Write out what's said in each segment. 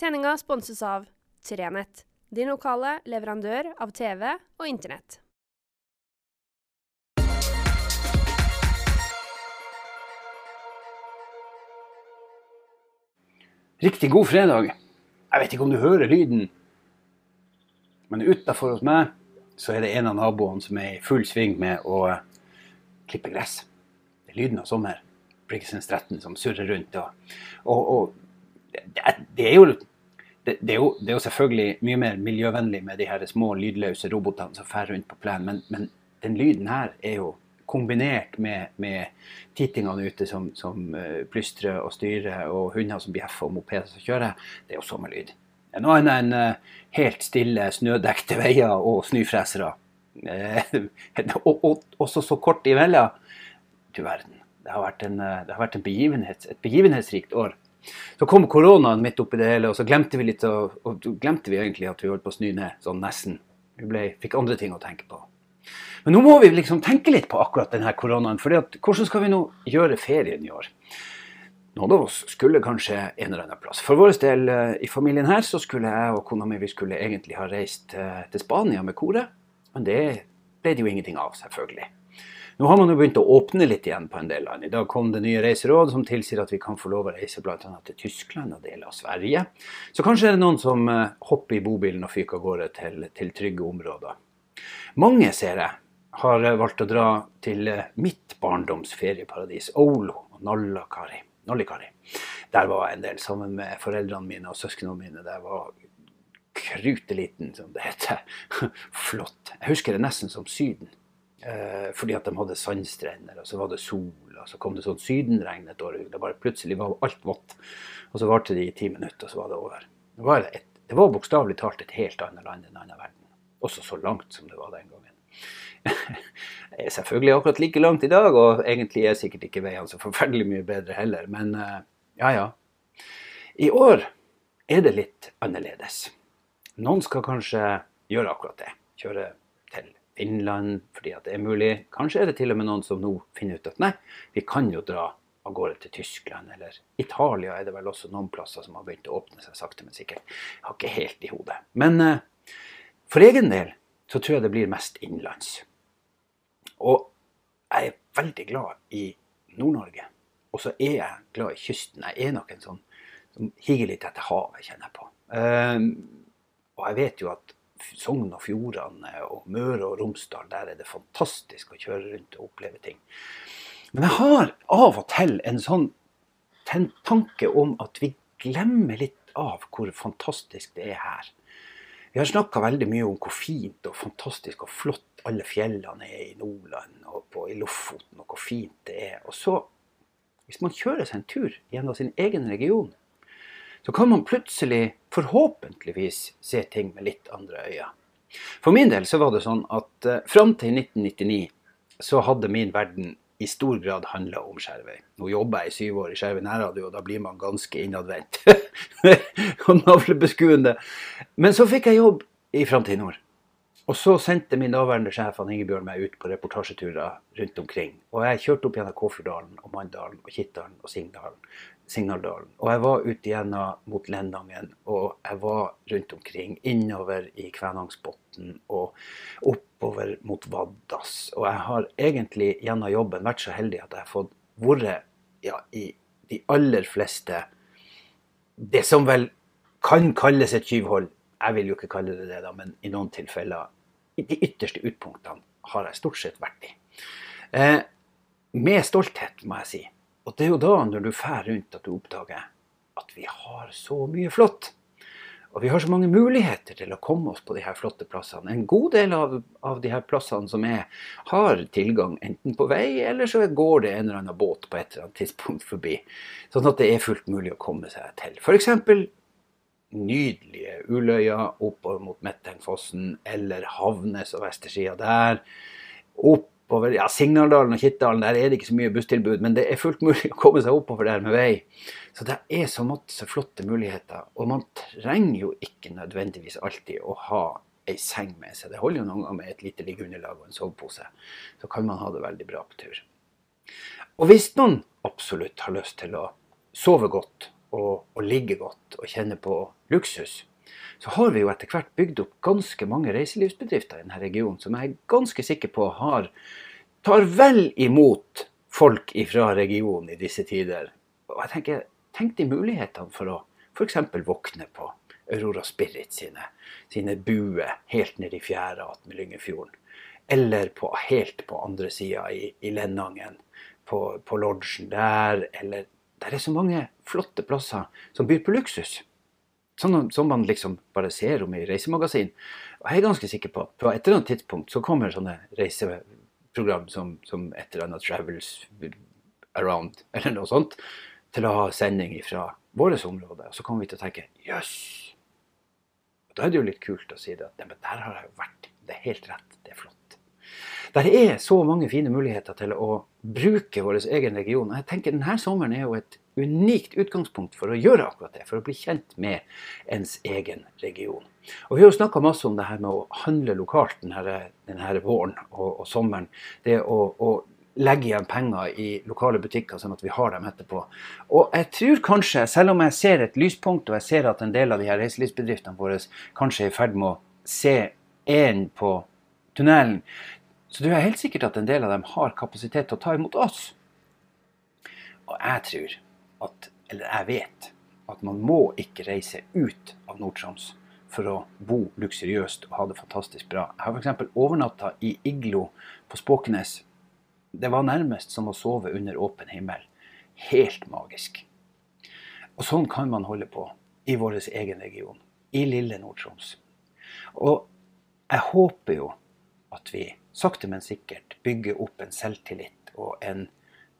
Sendinga sponses av Trenett, din lokale leverandør av TV og Internett. Riktig god fredag. Jeg vet ikke om du hører lyden, men utafor hos meg så er det en av naboene som er i full sving med å eh, klippe gress. Det er lyden av sommer. Briggsens 13 som surrer rundt. Og, og, og det, er jo, det, det, er jo, det, er jo, selvfølgelig mye mer miljøvennlig med de her små lydløse robotene som fer rundt på plenen, men, men, den lyden her er jo kombinert med, med tittingene ute som, som uh, plystrer og styrer, og hunder som bjeffer og mopeder som kjører, det er jo sommerlyd. Er noe annet enn uh, helt stille snødekte veier og snøfresere. Uh, og, og, også så kort imellom. Du verden. Det har vært, en, det har vært en begivenhets, et begivenhetsrikt år. Så kom koronaen midt oppi det hele, og så glemte vi litt, og, og glemte vi egentlig at vi holdt på å snu ned, sånn nesten. Vi ble, fikk andre ting å tenke på. Men nå må vi liksom tenke litt på akkurat denne koronaen. For hvordan skal vi nå gjøre ferien i år? Noen av oss skulle kanskje en eller annen plass. For vår del eh, i familien her så skulle jeg og kona mi vi skulle egentlig ha reist eh, til Spania med koret. Men det ble det jo ingenting av, selvfølgelig. Nå har man jo begynt å åpne litt igjen på en del land. I dag kom det nye reiseråd som tilsier at vi kan få lov å reise bl.a. til Tyskland og deler av Sverige. Så kanskje er det noen som eh, hopper i bobilen og fyker av gårde til, til trygge områder. Mange, ser jeg, har valgt å dra til eh, mitt barndoms ferieparadis, Olo og Nallakari. Der var jeg en del sammen med foreldrene mine og søsknene mine. Der var kruteliten, som det heter. Flott. Jeg husker det nesten som Syden. Eh, fordi at de hadde sandstrender, og så var det sol, og så kom det sånn sydenregn et år. Det bare plutselig var alt vått. Og så varte det i ti minutter, og så var det over. Det var, et, det var bokstavelig talt et helt annet land enn en annen verden. Også så langt som det var den gangen. Det er selvfølgelig akkurat like langt i dag, og egentlig er sikkert ikke veiene så forferdelig mye bedre heller. Men eh, ja, ja. I år er det litt annerledes. Noen skal kanskje gjøre akkurat det. Kjøre til Finland fordi at det er mulig. Kanskje er det til og med noen som nå finner ut at nei, vi kan jo dra av gårde til Tyskland. Eller Italia er det vel også noen plasser som har begynt å åpne seg sakte, men sikkert. Jeg har ikke helt i hodet. Men eh, for egen del så tror jeg det blir mest innenlands. Og jeg er veldig glad i Nord-Norge. Og så er jeg glad i kysten. Jeg er nok en sånn som higer litt etter havet, kjenner jeg på. Um, og jeg vet jo at Sogn og Fjordane og Møre og Romsdal, der er det fantastisk å kjøre rundt og oppleve ting. Men jeg har av og til en sånn tanke om at vi glemmer litt av hvor fantastisk det er her. Vi har snakka veldig mye om hvor fint og fantastisk og flott alle fjellene er i Nordland og på, i Lofoten, og hvor fint det er. Og så, hvis man kjører seg en tur gjennom sin egen region, så kan man plutselig, forhåpentligvis, se ting med litt andre øyne. For min del så var det sånn at eh, fram til 1999 så hadde min verden i stor grad handla om Skjervøy. Nå jobber jeg i syv år i Skjervøy nærradio, og da blir man ganske innadvendt og navlebeskuende. Men så fikk jeg jobb i Framtid Nord. Og så sendte min daværende sjef han Ingebjørn meg ut på reportasjeturer rundt omkring. Og jeg kjørte opp gjennom Kåfjorddalen og Manndalen og Kittdalen og Signalen, Signaldalen. Og jeg var ute gjennom mot Lendangen, og jeg var rundt omkring, innover i Kvænangsbotn og oppover mot Vaddas. Og jeg har egentlig gjennom jobben vært så heldig at jeg har fått vært ja, i de aller fleste Det som vel kan kalles et tyvhold. Jeg vil jo ikke kalle det det, da, men i noen tilfeller de ytterste utpunktene har jeg stort sett vært i. Eh, med stolthet, må jeg si. Og det er jo da, når du drar rundt, at du oppdager at vi har så mye flott. Og vi har så mange muligheter til å komme oss på de her flotte plassene. En god del av, av de her plassene som er, har tilgang enten på vei, eller så går det en eller annen båt på et eller annet tidspunkt forbi. Sånn at det er fullt mulig å komme seg til. F.eks nydelige Uløya oppover mot Mettenfossen, eller Havnes og vestersida der. Oppover ja, Signaldalen og Kittdalen, der er det ikke så mye busstilbud, men det er fullt mulig å komme seg oppover der med vei. Så det er så masse flotte muligheter. Og man trenger jo ikke nødvendigvis alltid å ha ei seng med seg. Det holder jo noen ganger med et lite liggeunderlag og en sovepose. Så kan man ha det veldig bra på tur. Og hvis noen absolutt har lyst til å sove godt og, og ligge godt og kjenne på luksus, så har vi jo etter hvert bygd opp ganske mange reiselivsbedrifter i denne regionen som jeg er ganske sikker på har, tar vel imot folk fra regionen i disse tider. Og jeg tenker, Tenk de mulighetene for å f.eks. våkne på Aurora Spirit sine, sine buer helt nede i fjæra med Lyngefjorden. Eller på, helt på andre sida i, i Lennangen, på, på lodgen der. Eller Det er så mange flotte plasser som byr på luksus. Sånn som man liksom bare ser om i reisemagasin. Og jeg er ganske sikker på på et eller annet tidspunkt så kommer sånne reiseprogram som, som et eller annet Travels Around, eller noe sånt, til å ha sending fra vårt område. Og så kommer vi til å tenke jøss. Da er det jo litt kult å si det at der har jeg jo vært. Det er helt rett. Det er flott. Der er så mange fine muligheter til å bruke vår egen region. Jeg tenker Denne sommeren er jo et unikt utgangspunkt for å gjøre akkurat det. For å bli kjent med ens egen region. Og Vi har jo snakka masse om det her med å handle lokalt denne, denne våren og, og, sommeren. Det å, å legge igjen penger i lokale butikker, sånn at vi har dem etterpå. Og jeg tror kanskje, selv om jeg ser et lyspunkt, og jeg ser at en del av de her reiselivsbedriftene våre kanskje er i ferd med å se en på tunnelen, så tror jeg helt sikkert at en del av dem har kapasitet til å ta imot oss. Og jeg tror at, eller jeg vet, at man må ikke reise ut av Nord-Troms for å bo luksuriøst og ha det fantastisk bra. Jeg har f.eks. overnatta i iglo på Spåkenes det var nærmest som å sove under åpen himmel. Helt magisk. Og sånn kan man holde på i vår egen region, i lille Nord-Troms. Og jeg håper jo at vi sakte, men sikkert bygger opp en selvtillit og en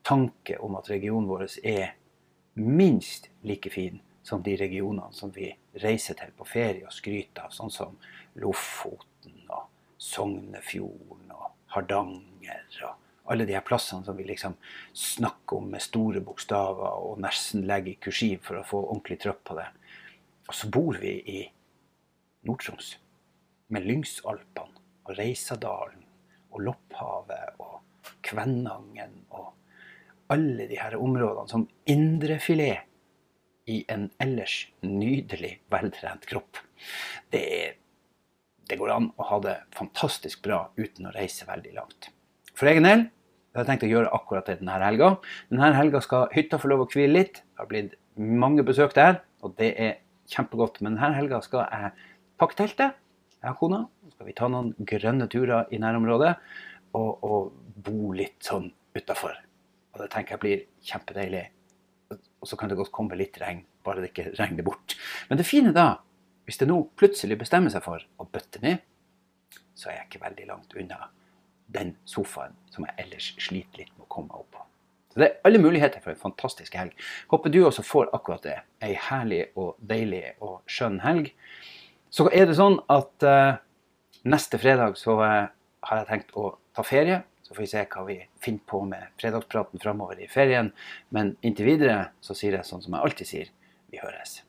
tanke om at regionen vår er minst like fin som de regionene som vi reiser til på ferie og skryter av, sånn som Lofoten og Sognefjorden og Hardanger og alle de her plassene som vi liksom snakker om med store bokstaver og nesten legger i kursiv for å få ordentlig trøkk på det. Og så bor vi i Nord-Troms med Lyngsalpene og Reisadalen og Lopphavet og Kvænangen og alle de her områdene som indrefilet i en ellers nydelig veltrent kropp. Det, det går an å ha det fantastisk bra uten å reise veldig langt. For egen del jeg har tenkt å gjøre akkurat det denne helga. Denne helga skal hytta få lov å hvile litt. Det har blitt mange besøk der, og det er kjempegodt. Men denne helga skal jeg pakke teltet, jeg og kona. Så skal vi ta noen grønne turer i nærområdet og, og bo litt sånn utafor. Og det tenker jeg blir kjempedeilig. Og så kan det godt komme litt regn, bare det ikke regner bort. Men det fine da, hvis det nå plutselig bestemmer seg for å bøtte ned, så er jeg ikke veldig langt unna den sofaen som jeg ellers sliter litt med å komme opp på. Så Det er alle muligheter for en fantastisk helg. Håper du også får akkurat det. Ei herlig og deilig og skjønn helg. Så er det sånn at uh, neste fredag så uh, har jeg tenkt å ta ferie. Så får vi se hva vi finner på med fredagspraten framover i ferien. Men inntil videre så sier jeg sånn som jeg alltid sier, vi høres.